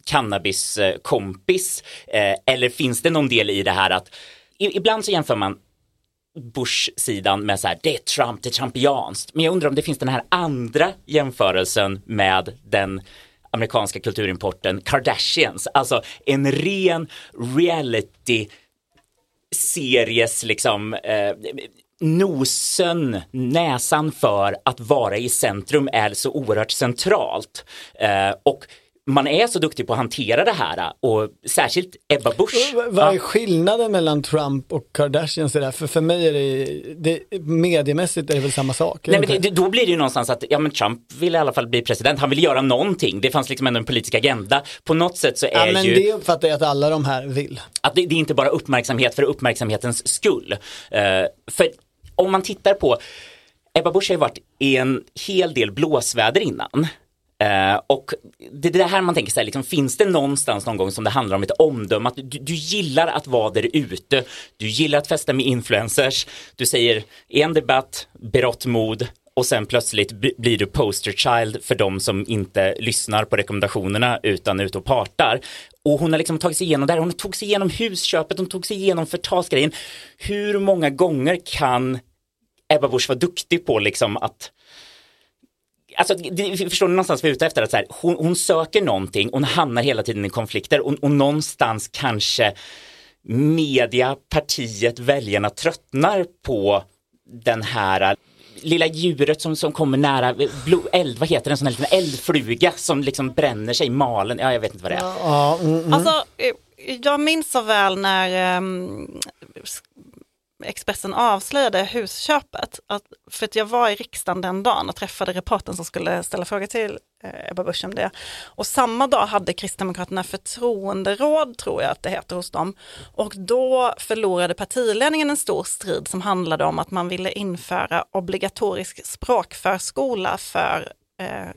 Speaker 2: cannabiskompis? Eh, eller finns det någon del i det här att i, ibland så jämför man Bush-sidan med så här, det är Trump, det är Trumpianskt. Men jag undrar om det finns den här andra jämförelsen med den amerikanska kulturimporten Kardashians, alltså en ren reality series liksom eh, nosen, näsan för att vara i centrum är så oerhört centralt. Eh, och man är så duktig på att hantera det här och särskilt Ebba Busch.
Speaker 5: Vad är skillnaden mellan Trump och Kardashians i det här? För, för mig är det, det, mediemässigt är det väl samma sak?
Speaker 2: Nej, men det, det, då blir det ju någonstans att ja, men Trump vill i alla fall bli president. Han vill göra någonting. Det fanns liksom ändå en politisk agenda. På något sätt så är
Speaker 5: ja, men
Speaker 2: ju
Speaker 5: det uppfattar jag att alla de här vill.
Speaker 2: att det, det är inte bara uppmärksamhet för uppmärksamhetens skull. Eh, för om man tittar på Ebba Busch har ju varit i en hel del blåsväder innan. Eh, och det är det här man tänker sig, liksom, finns det någonstans någon gång som det handlar om ett omdöme att du, du gillar att vara där ute, du gillar att festa med influencers, du säger en debatt berått mod och sen plötsligt blir du poster child för de som inte lyssnar på rekommendationerna utan är ute och partar. Och hon har liksom tagit sig igenom det här, hon tog sig igenom husköpet, hon tog sig igenom förtalsgrejen. Hur många gånger kan Ebba Busch vara duktig på liksom att Alltså, det, förstår ni någonstans vad jag är ute efter? Att så här, hon, hon söker någonting, hon hamnar hela tiden i konflikter och, och någonstans kanske media, partiet, väljarna tröttnar på den här lilla djuret som, som kommer nära blod, eld, vad heter den, sån här liten eldfluga som liksom bränner sig i malen, ja jag vet inte vad det är.
Speaker 5: Ja, mm, mm.
Speaker 1: Alltså, eh, jag minns så väl när um, Expressen avslöjade husköpet. Att, för att jag var i riksdagen den dagen och träffade reportern som skulle ställa fråga till eh, Ebba Busch om det. Och samma dag hade Kristdemokraterna förtroenderåd, tror jag att det heter hos dem. Och då förlorade partiledningen en stor strid som handlade om att man ville införa obligatorisk språkförskola för eh,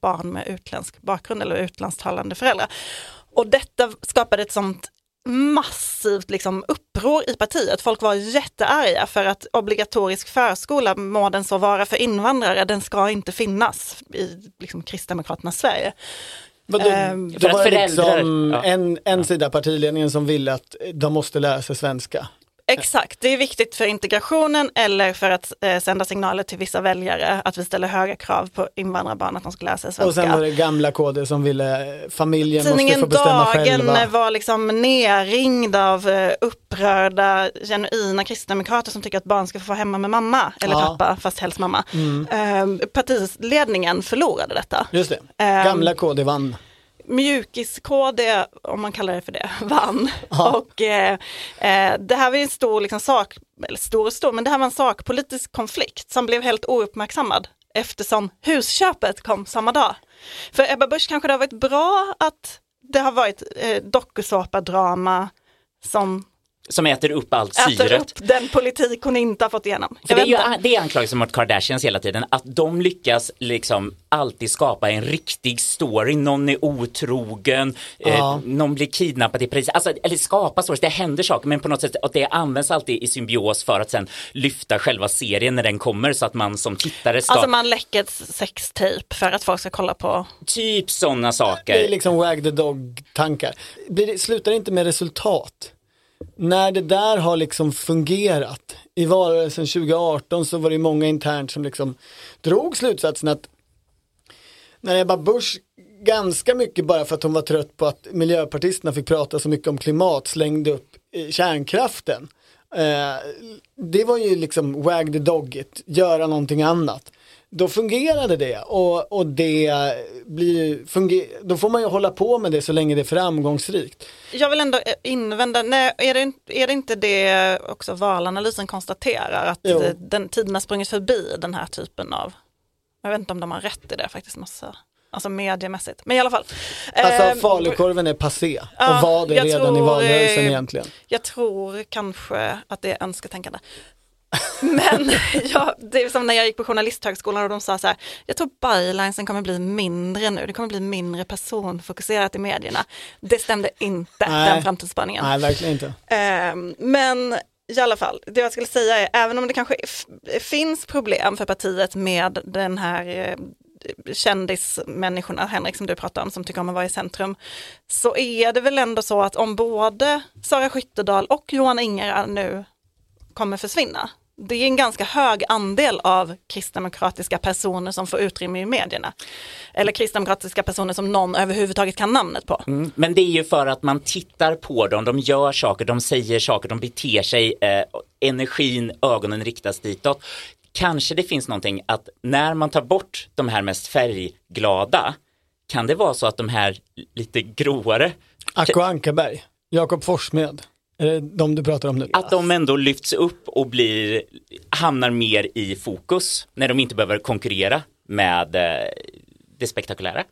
Speaker 1: barn med utländsk bakgrund eller utlandstalande föräldrar. Och detta skapade ett sånt massivt liksom uppror i partiet. Folk var jättearga för att obligatorisk förskola, må den så vara för invandrare, den ska inte finnas i liksom, Kristdemokraternas Sverige. Ehm,
Speaker 5: det
Speaker 2: för att
Speaker 5: var
Speaker 2: föräldrar-
Speaker 5: liksom
Speaker 2: ja.
Speaker 5: en, en sida partiledningen som ville att de måste lära sig svenska.
Speaker 1: Exakt, det är viktigt för integrationen eller för att eh, sända signaler till vissa väljare att vi ställer höga krav på invandrarbarn att de ska lära sig svenska.
Speaker 5: Och sen var det gamla koder som ville eh, familjen måste få
Speaker 1: Tidningen
Speaker 5: bestämma
Speaker 1: Dagen
Speaker 5: själva.
Speaker 1: var liksom nerringd av eh, upprörda, genuina kristdemokrater som tycker att barn ska få vara hemma med mamma, eller
Speaker 5: Ja.
Speaker 1: pappa, fast helst mamma.
Speaker 5: Mm.
Speaker 1: Eh, partiledningen förlorade detta.
Speaker 5: Just det,
Speaker 1: Ehm,
Speaker 5: gamla KD vann.
Speaker 1: Mjukis-KD, om man kallar det för det, [laughs] vann.
Speaker 5: Ja.
Speaker 1: Och eh, eh, det här var ju en stor liksom, sak, eller stor och stor, men det här var en sakpolitisk konflikt som blev helt ouppmärksammad eftersom husköpet kom samma dag. För Ebba Busch kanske det har varit bra att det har varit eh, dokusåpadrama som
Speaker 2: Som äter upp allt
Speaker 1: äter
Speaker 2: syret.
Speaker 1: upp den politik hon inte har fått igenom.
Speaker 2: Det är ju det är anklagelsen mot Kardashians hela tiden, att de lyckas liksom alltid skapa en riktig story, någon är otrogen,
Speaker 5: Ja.
Speaker 2: eh, någon blir kidnappad i Paris, alltså, eller skapa stories, det händer saker men på något sätt att det används alltid i symbios för att sen lyfta själva serien när den kommer så att man som tittare ska,
Speaker 1: Alltså man läcker ett sextape för att folk ska kolla på
Speaker 2: typ sådana
Speaker 5: Det är
Speaker 2: saker.
Speaker 5: liksom wag the dog-tankar. Blir det- Slutar det inte med resultat? När det där har liksom fungerat, i valrörelsen 2018 så var det många internt som liksom drog slutsatsen att när Ebba Busch ganska mycket bara för att hon var trött på att miljöpartisterna fick prata så mycket om klimat slängde upp eh, kärnkraften. Eh, det var ju liksom wag the dog it, göra någonting annat. Då fungerade det och, och det blir funger- då får man ju hålla på med det så länge det är framgångsrikt.
Speaker 1: Jag vill ändå eh, invända, nej, är, det, inte- är det inte det också valanalysen konstaterar, att
Speaker 5: Jo.
Speaker 1: den tiden har sprungit förbi den här typen av, jag vet inte om de har rätt i det faktiskt, massa, alltså mediemässigt, men i alla fall.
Speaker 5: Alltså
Speaker 1: Eh,
Speaker 5: falukorven är passé
Speaker 1: ja,
Speaker 5: och var det redan i
Speaker 1: tror,
Speaker 5: valrörelsen
Speaker 1: eh,
Speaker 5: egentligen.
Speaker 1: Jag tror kanske att det är önsketänkande. [laughs] Men ja, det är som när jag gick på journalisthögskolan och de sa så här, jag tror bylinesen kommer bli mindre nu, det kommer bli mindre personfokuserat i medierna. Det stämde inte,
Speaker 5: Nej.
Speaker 1: den framtidsspaningen.
Speaker 5: Nej, verkligen inte.
Speaker 1: Ehm, men i alla fall, det jag skulle säga är, även om det kanske finns problem för partiet med den här eh, kändismänniskorna, Henrik som du pratar om, som tycker om att vara i centrum, så är det väl ändå så att om både Sara Skyttedal och Johan Ingera nu kommer försvinna, det är en ganska hög andel av kristdemokratiska personer som får utrymme i medierna. Eller kristdemokratiska personer som någon överhuvudtaget kan namnet på.
Speaker 2: Mm. Men det är ju för att man tittar på dem, de gör saker, de säger saker, de beter sig, eh, energin, ögonen riktas ditåt. Kanske det finns någonting att när man tar bort de här mest färgglada, kan det vara så att de här lite gråare,
Speaker 5: Acko Ankarberg, Jakob Forssmed, de du pratar om nu?
Speaker 2: att de ändå lyfts upp och blir, hamnar mer i fokus när de inte behöver konkurrera med eh, det spektakulära?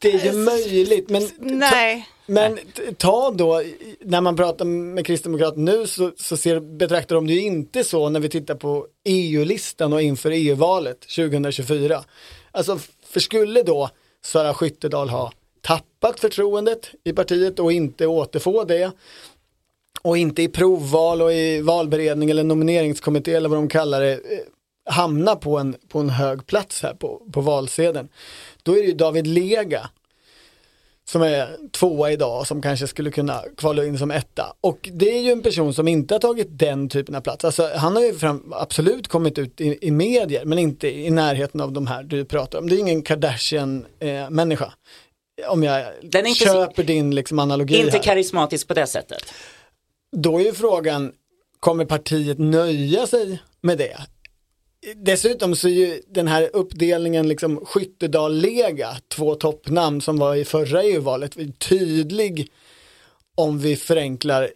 Speaker 5: Det är ju möjligt, men
Speaker 1: Nej.
Speaker 5: Men t- ta då, när man pratar med Kristdemokraterna nu så, så ser, betraktar de det ju inte så när vi tittar på EU-listan och inför EU-valet 2024. Alltså, för skulle då Sara Skyttedal ha tappat förtroendet i partiet och inte återfå det och inte i provval och i valberedning eller nomineringskommitté eller vad de kallar det eh, hamna på en, på en hög plats här på, på valsedeln. Då är det ju David Lega som är tvåa idag som kanske skulle kunna kvala in som etta. Och det är ju en person som inte har tagit den typen av plats. Alltså, han har ju fram, absolut kommit ut i, i medier men inte i närheten av de här du pratar om. Det är ingen Kardashian-människa. Eh, om jag
Speaker 2: Den inte-
Speaker 5: köper din liksom, analogi
Speaker 2: Inte
Speaker 5: här.
Speaker 2: karismatisk på det sättet.
Speaker 5: Då är ju frågan, kommer partiet nöja sig med det? Dessutom så är ju den här uppdelningen liksom Skyttedal-Lega, två toppnamn som var i förra EU-valet, tydlig om vi förenklar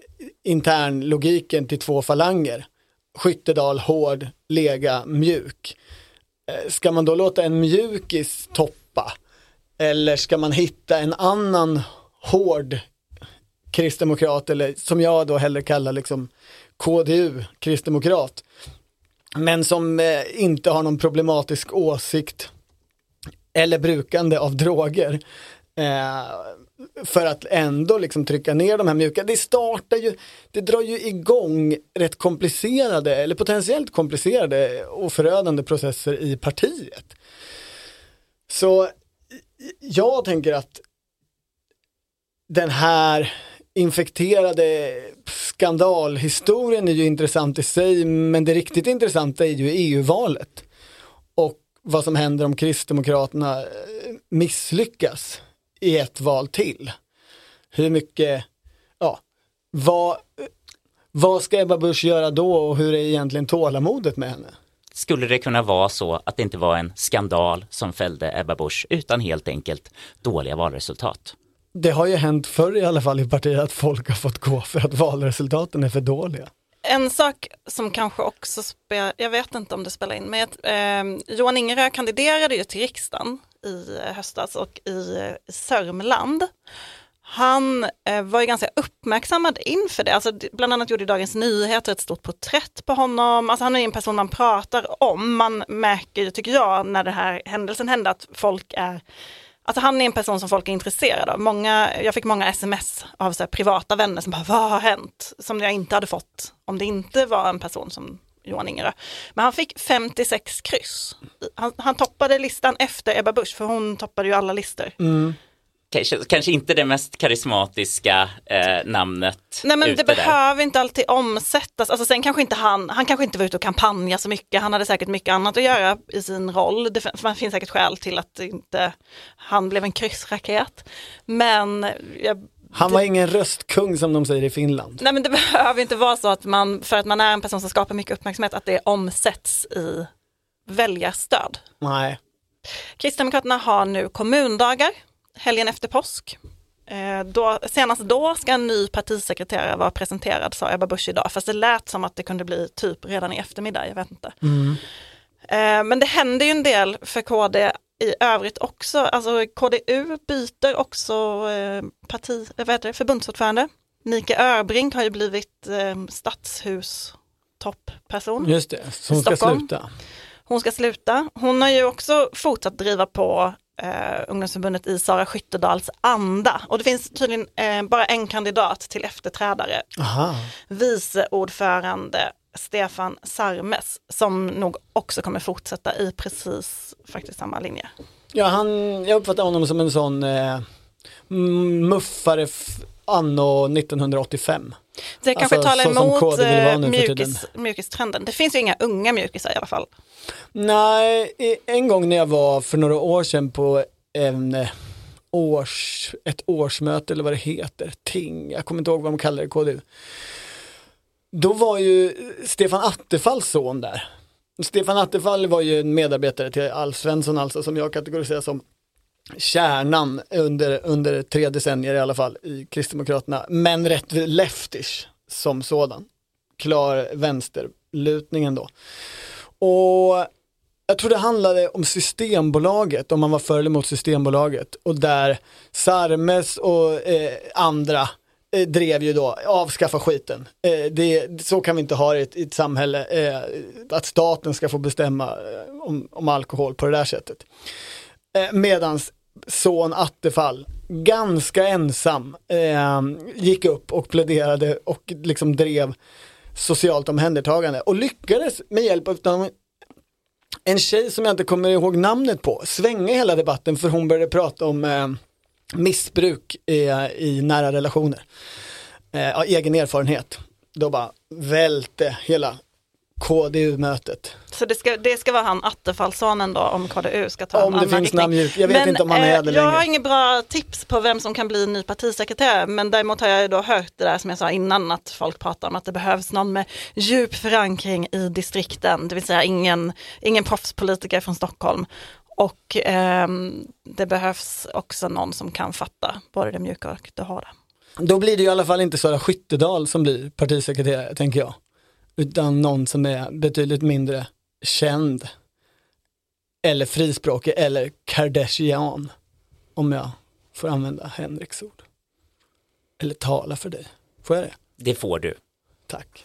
Speaker 5: internlogiken till två falanger. Skyttedal hård, Lega mjuk. Eh, Ska man då låta en mjukis toppa? Eller ska man hitta en annan hård kristdemokrat eller som jag då hellre kallar liksom KDU, kristdemokrat. Men som eh, inte har någon problematisk åsikt eller brukande av droger. Eh, för att ändå liksom trycka ner de här mjuka. Det startar ju, det drar ju igång rätt komplicerade eller potentiellt komplicerade och förödande processer i partiet. Så jag tänker att den här infekterade skandalhistorien är ju intressant i sig, men det riktigt intressanta är ju EU-valet. Och vad som händer om Kristdemokraterna eh, misslyckas i ett val till. Hur mycket, ja, vad, eh, vad ska Ebba Busch göra då och hur är egentligen tålamodet med henne?
Speaker 2: Skulle det kunna vara så att det inte var en skandal som fällde Ebba Busch utan helt enkelt dåliga valresultat?
Speaker 5: Det har ju hänt förr i alla fall i partiet att folk har fått gå för att valresultaten är för dåliga.
Speaker 1: En sak som kanske också spelar, jag vet inte om det spelar in, men eh, Johan Ingerö kandiderade ju till riksdagen i höstas och i, eh, i Sörmland. Han eh, var ju ganska uppmärksammad inför det, alltså, bland annat gjorde Dagens Nyheter ett stort porträtt på honom. Alltså, han är en person man pratar om, man märker ju, tycker jag, när den här händelsen hände att folk är Alltså han är en person som folk är intresserade av. Många, jag fick många sms av så här privata vänner som bara, vad har hänt? Som jag inte hade fått om det inte var en person som Johan Ingerö. Men han fick 56 kryss. Han, han toppade listan efter Ebba Busch, för hon toppade ju alla listor. Mm.
Speaker 2: Kanske, kanske inte det mest karismatiska eh, namnet
Speaker 1: Nej men det
Speaker 2: där.
Speaker 1: behöver inte alltid omsättas. Alltså sen kanske inte han, han kanske inte var ute och kampanja så mycket. Han hade säkert mycket annat att göra i sin roll. Det fin- finns säkert skäl till att inte han blev en kryssraket. Men jag
Speaker 5: Han var ingen röstkung som de säger i Finland.
Speaker 1: Nej men det [laughs] behöver inte vara så att man, för att man är en person som skapar mycket uppmärksamhet, att det omsätts i väljarstöd.
Speaker 5: Nej.
Speaker 1: Kristdemokraterna har nu kommundagar, helgen efter påsk. Eh, då, senast då ska en ny partisekreterare vara presenterad, sa Ebba Busch idag, fast det lät som att det kunde bli typ redan i eftermiddag, jag vet inte. Eh, men det händer ju en del för KD i övrigt också. Alltså KDU byter också eh, parti, vad heter det, förbundsordförande. Nika Örbrink har ju blivit stadshus toppperson.
Speaker 5: Just det, som ska sluta.
Speaker 1: Hon ska sluta. Hon har ju också fortsatt driva på eh, ungdomsförbundet i Sara Skyttedals anda. Och det finns tydligen eh, bara en kandidat till efterträdare.
Speaker 5: Aha.
Speaker 1: Vice ordförande Stefan Sarmes som nog också kommer fortsätta i precis faktiskt samma linje.
Speaker 5: Ja, han, jag uppfattar honom som en sån eh, muffare anno 1985.
Speaker 1: Det kanske
Speaker 5: Alltså,
Speaker 1: talar emot eh, mjukis, mjukistrenden. Det finns ju inga unga mjukisar i alla fall.
Speaker 5: Nej, en gång när jag var för några år sedan på en eh, års, ett årsmöte eller vad det heter, ting, jag kommer inte ihåg vad de kallar det, KDU. Då var ju Stefan Attefalls son där. Stefan Attefall var ju en medarbetare till Alf Svensson alltså som jag kategoriserar som kärnan under, under tre decennier i alla fall i Kristdemokraterna, men rätt leftish som sådan. Klar vänsterlutningen då. Och jag tror det handlade om Systembolaget, om man var för eller emot Systembolaget. Och där Sarmes och eh, andra eh, drev ju då, avskaffa skiten. Eh, det, så kan vi inte ha det i ett, i ett samhälle, eh, att staten ska få bestämma eh, om, om alkohol på det där sättet. Eh, medans son Attefall, ganska ensam, eh, gick upp och pläderade och liksom drev socialt omhändertagande och lyckades med hjälp av en tjej som jag inte kommer ihåg namnet på svänga hela debatten för hon började prata om eh, missbruk i, i nära relationer. Eh, egen erfarenhet. Då bara välte hela KDU-mötet.
Speaker 1: Så det ska, det ska vara han Attefallssonen då om KDU ska ta
Speaker 5: Om
Speaker 1: en
Speaker 5: det
Speaker 1: annan
Speaker 5: finns
Speaker 1: riktning.
Speaker 5: namn, jag vet
Speaker 1: men,
Speaker 5: inte om han är
Speaker 1: eh,
Speaker 5: det
Speaker 1: Jag har
Speaker 5: längre.
Speaker 1: inget bra tips på vem som kan bli ny partisekreterare men däremot har jag då hört det där som jag sa innan att folk pratar om att det behövs någon med djup förankring i distrikten, det vill säga ingen, ingen proffspolitiker från Stockholm. Och ehm, det behövs också någon som kan fatta både det mjuka och det hårda.
Speaker 5: Då blir det i alla fall inte Sara Skyttedal som blir partisekreterare, tänker jag. Utan någon som är betydligt mindre känd. Eller frispråkig, eller Kardashian. Om jag får använda Henriks ord. Eller tala för dig. Får jag det?
Speaker 2: Det får du.
Speaker 5: Tack.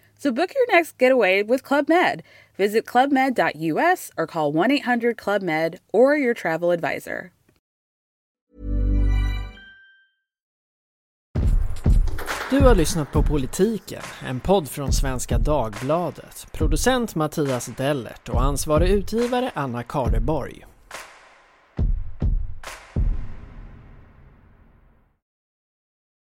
Speaker 11: So book your next getaway with Club Med. Visit clubmed.us or call 1 800 Club Med or your travel advisor.
Speaker 12: Du har lyssnat på Politiken, en podd från Svenska Dagbladet. Producent Mattias Dellert och ansvarig utgivare Anna Kareborg.